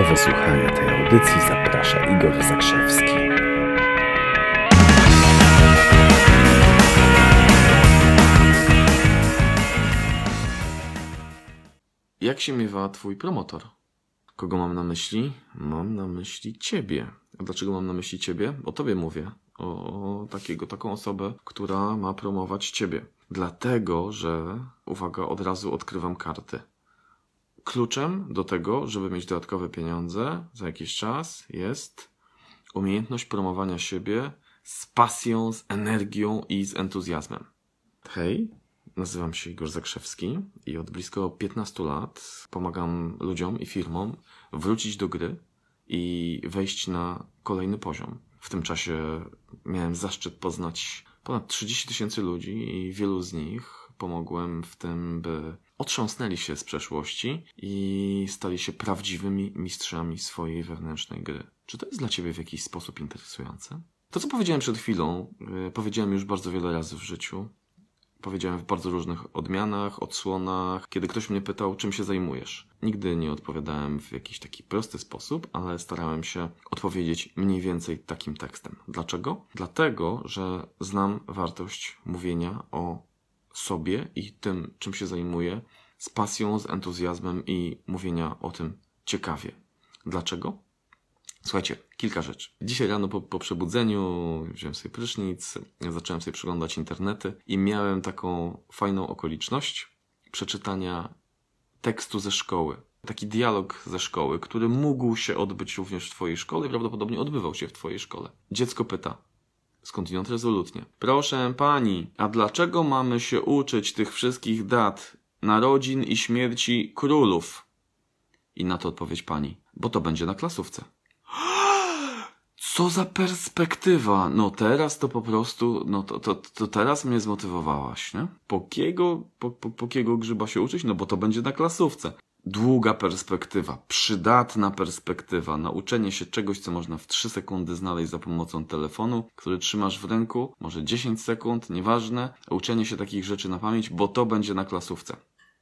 Do wysłuchania tej audycji zaprasza Igor Zakrzewski. Jak się miewa twój promotor? Kogo mam na myśli? Mam na myśli ciebie. A dlaczego mam na myśli ciebie? O tobie mówię. O, takiego, taką osobę, która ma promować ciebie. Dlatego, że, uwaga, od razu odkrywam karty. Kluczem do tego, żeby mieć dodatkowe pieniądze za jakiś czas jest umiejętność promowania siebie z pasją, z energią i z entuzjazmem. Hej, nazywam się Igor Zakrzewski i od blisko 15 lat pomagam ludziom i firmom wrócić do gry i wejść na kolejny poziom. W tym czasie miałem zaszczyt poznać ponad 30 tysięcy ludzi i wielu z nich pomogłem w tym, by otrząsnęli się z przeszłości i stali się prawdziwymi mistrzami swojej wewnętrznej gry. Czy to jest dla Ciebie w jakiś sposób interesujące? To, co powiedziałem przed chwilą, yy, powiedziałem już bardzo wiele razy w życiu. Powiedziałem w bardzo różnych odmianach, odsłonach, kiedy ktoś mnie pytał, czym się zajmujesz. Nigdy nie odpowiadałem w jakiś taki prosty sposób, ale starałem się odpowiedzieć mniej więcej takim tekstem. Dlaczego? Dlatego, że znam wartość mówienia o sobie i tym, czym się zajmuję, z pasją, z entuzjazmem i mówienia o tym ciekawie. Dlaczego? Słuchajcie, kilka rzeczy. Dzisiaj rano po, po przebudzeniu wziąłem sobie prysznic, zacząłem sobie przeglądać internety i miałem taką fajną okoliczność przeczytania tekstu ze szkoły. Taki dialog ze szkoły, który mógł się odbyć również w Twojej szkole i prawdopodobnie odbywał się w Twojej szkole. Dziecko pyta, skądinąd rezolutnie. Proszę pani, a dlaczego mamy się uczyć tych wszystkich dat, narodzin i śmierci królów? I na to odpowiedź pani, bo to będzie na klasówce. Co za perspektywa! No teraz to po prostu, no to, to, to teraz mnie zmotywowałaś, nie? Po kiego, po, po, po kiego grzyba się uczyć? No bo to będzie na klasówce. Długa perspektywa, przydatna perspektywa, nauczenie się czegoś, co można w 3 sekundy znaleźć za pomocą telefonu, który trzymasz w ręku, może 10 sekund, nieważne, uczenie się takich rzeczy na pamięć, bo to będzie na klasówce.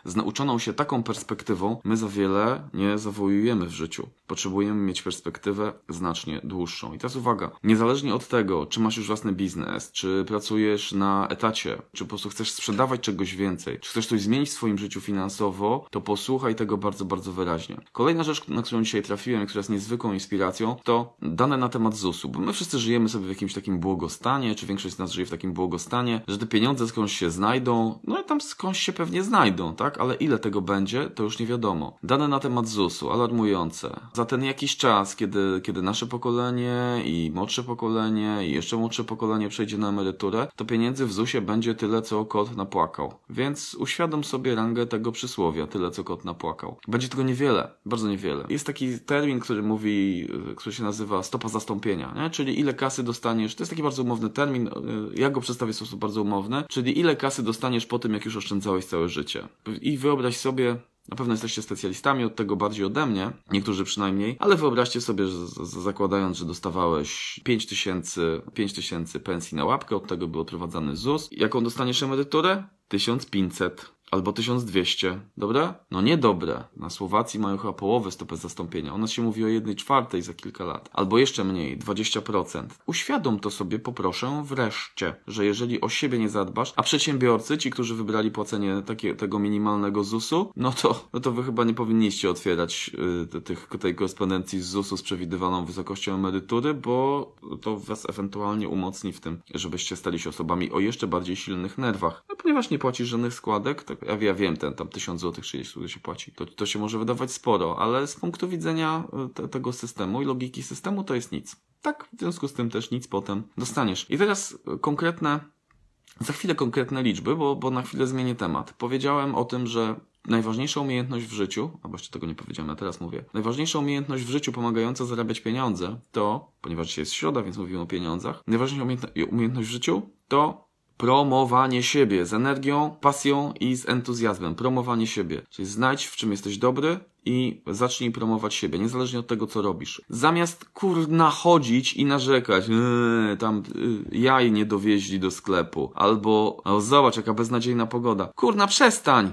Z nauczoną się taką perspektywą my za wiele nie zawołujemy w życiu. Potrzebujemy mieć perspektywę znacznie dłuższą. I teraz uwaga, niezależnie od tego, czy masz już własny biznes, czy pracujesz na etacie, czy po prostu chcesz sprzedawać czegoś więcej, czy chcesz coś zmienić w swoim życiu finansowo, to posłuchaj tego bardzo, bardzo wyraźnie. Kolejna rzecz, na którą dzisiaj trafiłem, która jest niezwykłą inspiracją, to dane na temat ZUS-u, bo my wszyscy żyjemy sobie w jakimś takim błogostanie, czy większość z nas żyje w takim błogostanie, że te pieniądze skądś się znajdą, no i tam skądś się pewnie znajdą, tak? Ale ile tego będzie, to już nie wiadomo. Dane na temat ZUS-u, alarmujące. Za ten jakiś czas, kiedy, kiedy nasze pokolenie i młodsze pokolenie i jeszcze młodsze pokolenie przejdzie na emeryturę, to pieniędzy w ZUS-ie będzie tyle, co kot napłakał. Więc uświadom sobie rangę tego przysłowia, tyle, co kot napłakał. Będzie tego niewiele, bardzo niewiele. Jest taki termin, który mówi, który się nazywa stopa zastąpienia, nie? czyli ile kasy dostaniesz, to jest taki bardzo umowny termin, ja go przedstawię w sposób bardzo umowny, czyli ile kasy dostaniesz po tym, jak już oszczędzałeś całe życie i wyobraź sobie, na pewno jesteście specjalistami od tego bardziej ode mnie, niektórzy przynajmniej, ale wyobraźcie sobie, że zakładając, że dostawałeś 5 tysięcy, 5 tysięcy pensji na łapkę, od tego był odprowadzany ZUS. Jaką dostaniesz emeryturę? 1500 albo 1200, dobre? No nie dobre. Na Słowacji mają chyba połowę stopę zastąpienia. U nas się mówi o jednej czwartej za kilka lat. Albo jeszcze mniej, 20%. Uświadom to sobie, poproszę, wreszcie, że jeżeli o siebie nie zadbasz, a przedsiębiorcy, ci, którzy wybrali płacenie takie, tego minimalnego ZUS-u, no to, no to wy chyba nie powinniście otwierać y, tych, tej korespondencji z ZUS-u z przewidywaną wysokością emerytury, bo to was ewentualnie umocni w tym, żebyście stali się osobami o jeszcze bardziej silnych nerwach. No ponieważ nie płacisz żadnych składek, tak ja, ja wiem, ten tam 1000 zł, 30 zł się płaci. To, to się może wydawać sporo, ale z punktu widzenia e, te, tego systemu i logiki systemu to jest nic. Tak, w związku z tym też nic potem dostaniesz. I teraz e, konkretne, za chwilę konkretne liczby, bo, bo na chwilę zmienię temat. Powiedziałem o tym, że najważniejsza umiejętność w życiu, albo jeszcze tego nie powiedziałem, a teraz mówię, najważniejsza umiejętność w życiu pomagająca zarabiać pieniądze to, ponieważ dzisiaj jest środa, więc mówimy o pieniądzach, najważniejsza umiejętność w życiu to promowanie siebie z energią, pasją i z entuzjazmem. Promowanie siebie. Czyli znajdź w czym jesteś dobry i zacznij promować siebie, niezależnie od tego, co robisz. Zamiast kurna chodzić i narzekać, yy, tam yy, jaj nie dowieźli do sklepu, albo o, zobacz jaka beznadziejna pogoda. Kurna, przestań!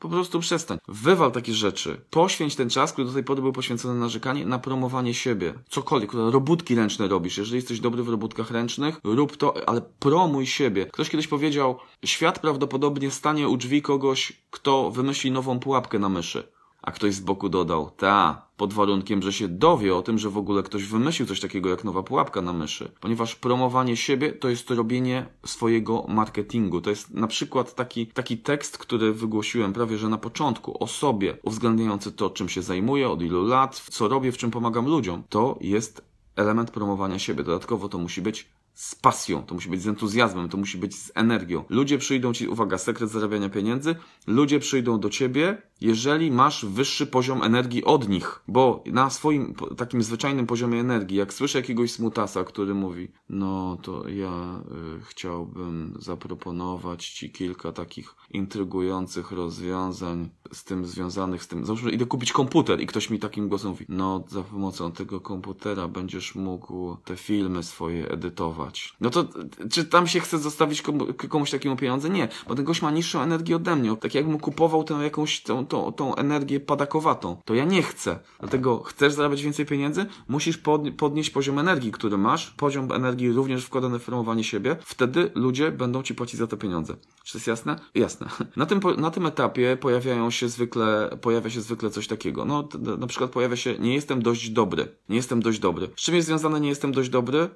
Po prostu przestań. Wywal takie rzeczy. Poświęć ten czas, który do tej pory był poświęcony na narzekanie, na promowanie siebie. Cokolwiek. Robótki ręczne robisz. Jeżeli jesteś dobry w robótkach ręcznych, rób to, ale promuj siebie. Ktoś kiedyś powiedział, świat prawdopodobnie stanie u drzwi kogoś, kto wymyśli nową pułapkę na myszy. A ktoś z boku dodał, ta, pod warunkiem, że się dowie o tym, że w ogóle ktoś wymyślił coś takiego jak nowa pułapka na myszy. Ponieważ promowanie siebie to jest robienie swojego marketingu. To jest na przykład taki, taki tekst, który wygłosiłem prawie że na początku o sobie, uwzględniający to, czym się zajmuję, od ilu lat, co robię, w czym pomagam ludziom. To jest element promowania siebie. Dodatkowo to musi być z pasją, to musi być z entuzjazmem, to musi być z energią. Ludzie przyjdą ci, uwaga, sekret zarabiania pieniędzy, ludzie przyjdą do ciebie, jeżeli masz wyższy poziom energii od nich, bo na swoim takim zwyczajnym poziomie energii, jak słyszę jakiegoś smutasa, który mówi, no to ja y, chciałbym zaproponować ci kilka takich intrygujących rozwiązań z tym związanych z tym. Załóżmy, idę kupić komputer i ktoś mi takim głosem mówi, no za pomocą tego komputera będziesz mógł te filmy swoje edytować. No to czy tam się chce zostawić komu, komuś takiemu pieniądze? Nie, bo ten gość ma niższą energię ode mnie. Tak jakbym kupował tę jakąś tą, tą, tą energię padakowatą. To ja nie chcę. Dlatego chcesz zarabiać więcej pieniędzy? Musisz podnie- podnieść poziom energii, który masz. Poziom energii również wkładany w formowanie siebie. Wtedy ludzie będą ci płacić za te pieniądze. Czy to jest jasne? Jasne. Na tym, na tym etapie pojawiają się zwykle, pojawia się zwykle coś takiego. No, na przykład pojawia się, nie jestem dość dobry. Nie jestem dość dobry. Z czym jest związane nie jestem dość dobry?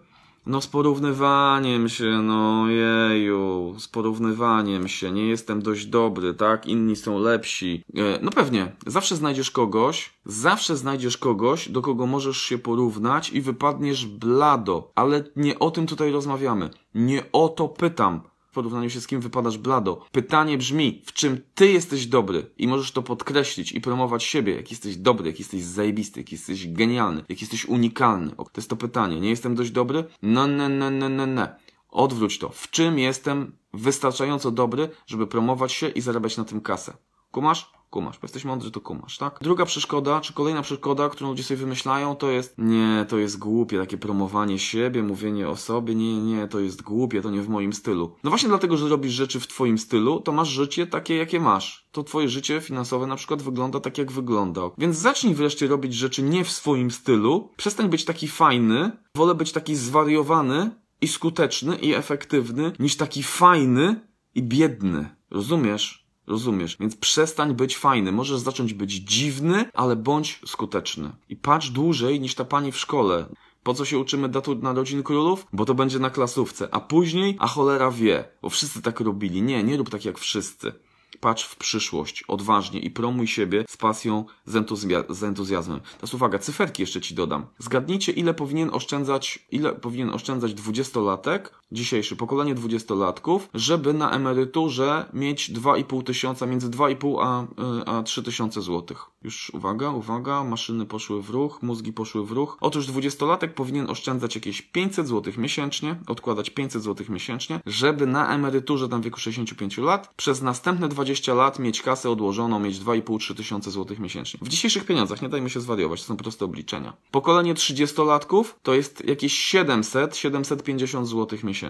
No z porównywaniem się, no jeju, z porównywaniem się, nie jestem dość dobry, tak? Inni są lepsi. E, no pewnie, zawsze znajdziesz kogoś, zawsze znajdziesz kogoś, do kogo możesz się porównać i wypadniesz blado. Ale nie o tym tutaj rozmawiamy. Nie o to pytam. Porównaniu się z kim wypadasz blado. Pytanie brzmi, w czym ty jesteś dobry i możesz to podkreślić i promować siebie, jak jesteś dobry, jak jesteś zajebisty, jak jesteś genialny, jak jesteś unikalny. O, To jest to pytanie. Nie jestem dość dobry? No, no, no, no, no, no. Odwróć to. W czym jestem wystarczająco dobry, żeby promować się i zarabiać na tym kasę? Kumasz? Kumasz. Bo jesteś mądry, to kumasz, tak? Druga przeszkoda, czy kolejna przeszkoda, którą ludzie sobie wymyślają, to jest nie, to jest głupie, takie promowanie siebie, mówienie o sobie, nie, nie, to jest głupie, to nie w moim stylu. No właśnie dlatego, że robisz rzeczy w twoim stylu, to masz życie takie, jakie masz. To twoje życie finansowe na przykład wygląda tak, jak wygląda. Więc zacznij wreszcie robić rzeczy nie w swoim stylu, przestań być taki fajny, wolę być taki zwariowany i skuteczny i efektywny, niż taki fajny i biedny. Rozumiesz? Rozumiesz? Więc przestań być fajny. Możesz zacząć być dziwny, ale bądź skuteczny. I patrz dłużej niż ta pani w szkole. Po co się uczymy datu narodzin królów? Bo to będzie na klasówce. A później, a cholera wie, bo wszyscy tak robili. Nie, nie rób tak jak wszyscy. Patrz w przyszłość, odważnie i promuj siebie z pasją, z, entuzja- z entuzjazmem. Teraz uwaga, cyferki jeszcze ci dodam. Zgadnijcie, ile powinien oszczędzać, ile powinien oszczędzać dwudziestolatek, dzisiejsze pokolenie dwudziestolatków, żeby na emeryturze mieć 2,5 tysiąca, między 2,5 a, y, a 3 tysiące złotych. Już uwaga, uwaga, maszyny poszły w ruch, mózgi poszły w ruch. Otóż dwudziestolatek powinien oszczędzać jakieś 500 złotych miesięcznie, odkładać 500 złotych miesięcznie, żeby na emeryturze tam w wieku 65 lat przez następne 20 lat mieć kasę odłożoną, mieć 2,5-3 tysiące złotych miesięcznie. W dzisiejszych pieniądzach, nie dajmy się zwariować, to są proste obliczenia. Pokolenie 30-latków to jest jakieś 700-750 złotych miesięcznie.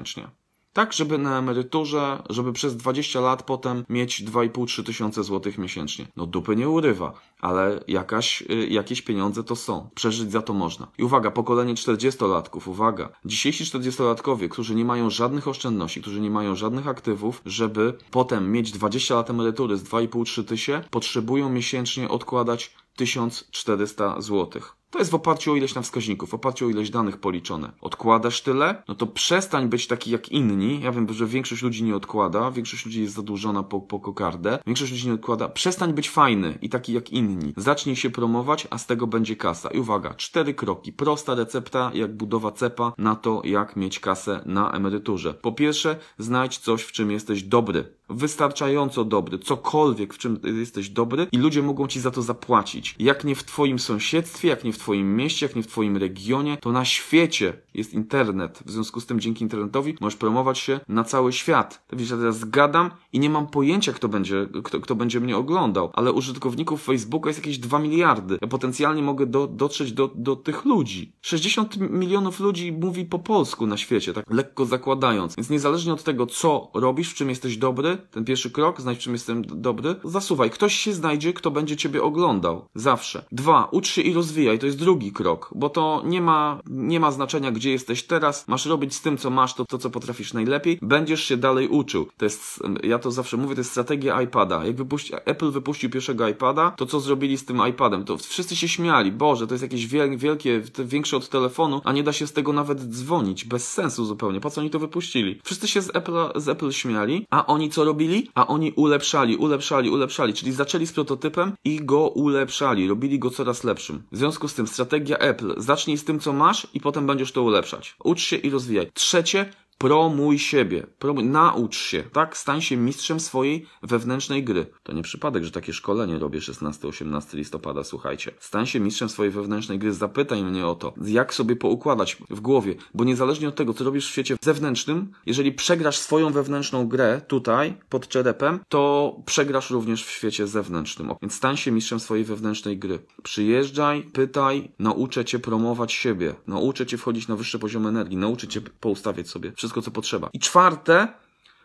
Tak, żeby na emeryturze, żeby przez 20 lat potem mieć 2,5-3 tysiące złotych miesięcznie. No dupy nie urywa, ale jakaś, y, jakieś pieniądze to są. Przeżyć za to można. I uwaga, pokolenie 40-latków, uwaga. Dzisiejsi 40-latkowie, którzy nie mają żadnych oszczędności, którzy nie mają żadnych aktywów, żeby potem mieć 20 lat emerytury z 2,5-3 tysiące, potrzebują miesięcznie odkładać 1400 złotych. To jest w oparciu o ileś tam wskaźników, w oparciu o ileś danych policzone. Odkładasz tyle? No to przestań być taki jak inni. Ja wiem, że większość ludzi nie odkłada, większość ludzi jest zadłużona po, po kokardę, większość ludzi nie odkłada. Przestań być fajny i taki jak inni. Zacznij się promować, a z tego będzie kasa. I uwaga, cztery kroki. Prosta recepta, jak budowa cepa na to, jak mieć kasę na emeryturze. Po pierwsze, znajdź coś, w czym jesteś dobry. Wystarczająco dobry, cokolwiek w czym jesteś dobry i ludzie mogą ci za to zapłacić. Jak nie w twoim sąsiedztwie, jak nie w twoim mieście, jak nie w twoim regionie, to na świecie jest internet. W związku z tym dzięki internetowi możesz promować się na cały świat. Widzisz, ja teraz gadam i nie mam pojęcia, kto będzie, kto, kto będzie mnie oglądał, ale użytkowników Facebooka jest jakieś 2 miliardy. Ja potencjalnie mogę do, dotrzeć do, do tych ludzi. 60 milionów ludzi mówi po polsku na świecie, tak lekko zakładając. Więc niezależnie od tego, co robisz, w czym jesteś dobry, ten pierwszy krok, znajdź czym jestem dobry, zasuwaj. Ktoś się znajdzie, kto będzie ciebie oglądał. Zawsze. Dwa, ucz się i rozwijaj. To jest drugi krok, bo to nie ma, nie ma znaczenia, gdzie jesteś teraz. Masz robić z tym, co masz, to, to co potrafisz najlepiej. Będziesz się dalej uczył. To jest, ja to zawsze mówię, to jest strategia iPada. Jak wypuści, Apple wypuścił pierwszego iPada, to co zrobili z tym iPadem? To wszyscy się śmiali. Boże, to jest jakieś wiel, wielkie, większe od telefonu, a nie da się z tego nawet dzwonić. Bez sensu zupełnie. Po co oni to wypuścili? Wszyscy się z Apple, z Apple śmiali, a oni co robili? A oni ulepszali, ulepszali, ulepszali. Czyli zaczęli z prototypem i go ulepszali. Robili go coraz lepszym. W związku z tym strategia Apple. Zacznij z tym, co masz i potem będziesz to ulepszać. Ucz się i rozwijaj. Trzecie, Promuj siebie, promuj, naucz się, tak? Stań się mistrzem swojej wewnętrznej gry. To nie przypadek, że takie szkolenie robię 16-18 listopada, słuchajcie. Stań się mistrzem swojej wewnętrznej gry, zapytaj mnie o to, jak sobie poukładać w głowie, bo niezależnie od tego, co robisz w świecie zewnętrznym, jeżeli przegrasz swoją wewnętrzną grę tutaj, pod czerepem, to przegrasz również w świecie zewnętrznym. Więc stań się mistrzem swojej wewnętrznej gry. Przyjeżdżaj, pytaj, nauczę cię promować siebie, nauczę cię wchodzić na wyższy poziom energii, nauczę cię poustawiać sobie wszystko, co potrzeba. I czwarte,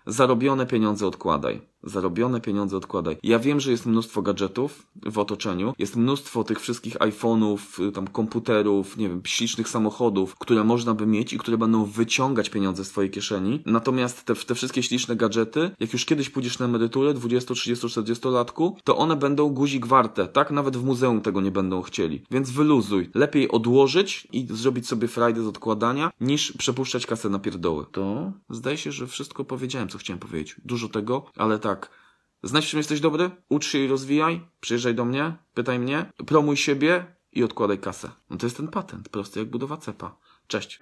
zarobione pieniądze odkładaj. Zarobione pieniądze odkładaj. Ja wiem, że jest mnóstwo gadżetów w otoczeniu, jest mnóstwo tych wszystkich iPhone'ów, y, tam komputerów, nie wiem, ślicznych samochodów, które można by mieć i które będą wyciągać pieniądze z twojej kieszeni. Natomiast te, te wszystkie śliczne gadżety, jak już kiedyś pójdziesz na emeryturę 20, 30, 40 latku, to one będą guzik warte, tak? Nawet w muzeum tego nie będą chcieli. Więc wyluzuj. Lepiej odłożyć i zrobić sobie frajdę z odkładania, niż przepuszczać kasę na pierdoły. To zdaje się, że wszystko powiedziałem, co chciałem powiedzieć. Dużo tego, ale tak. Znajdź, czym jesteś dobry, ucz się i rozwijaj, przyjeżdżaj do mnie, pytaj mnie, promuj siebie i odkładaj kasę. No to jest ten patent, prosty jak budowa cepa. Cześć.